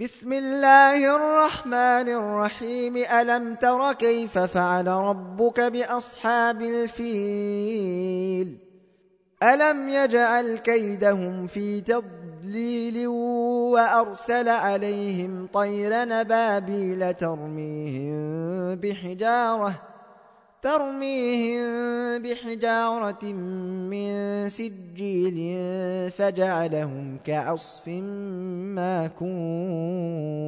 بسم الله الرحمن الرحيم. ألم تر كيف فعل ربك بأصحاب الفيل؟ ألم يجعل كيدهم في تضليل وأرسل عليهم طير نبابيل ترميهم بحجارة ترميهم بحجارة من سجيل فجعلهم كعصف ماكول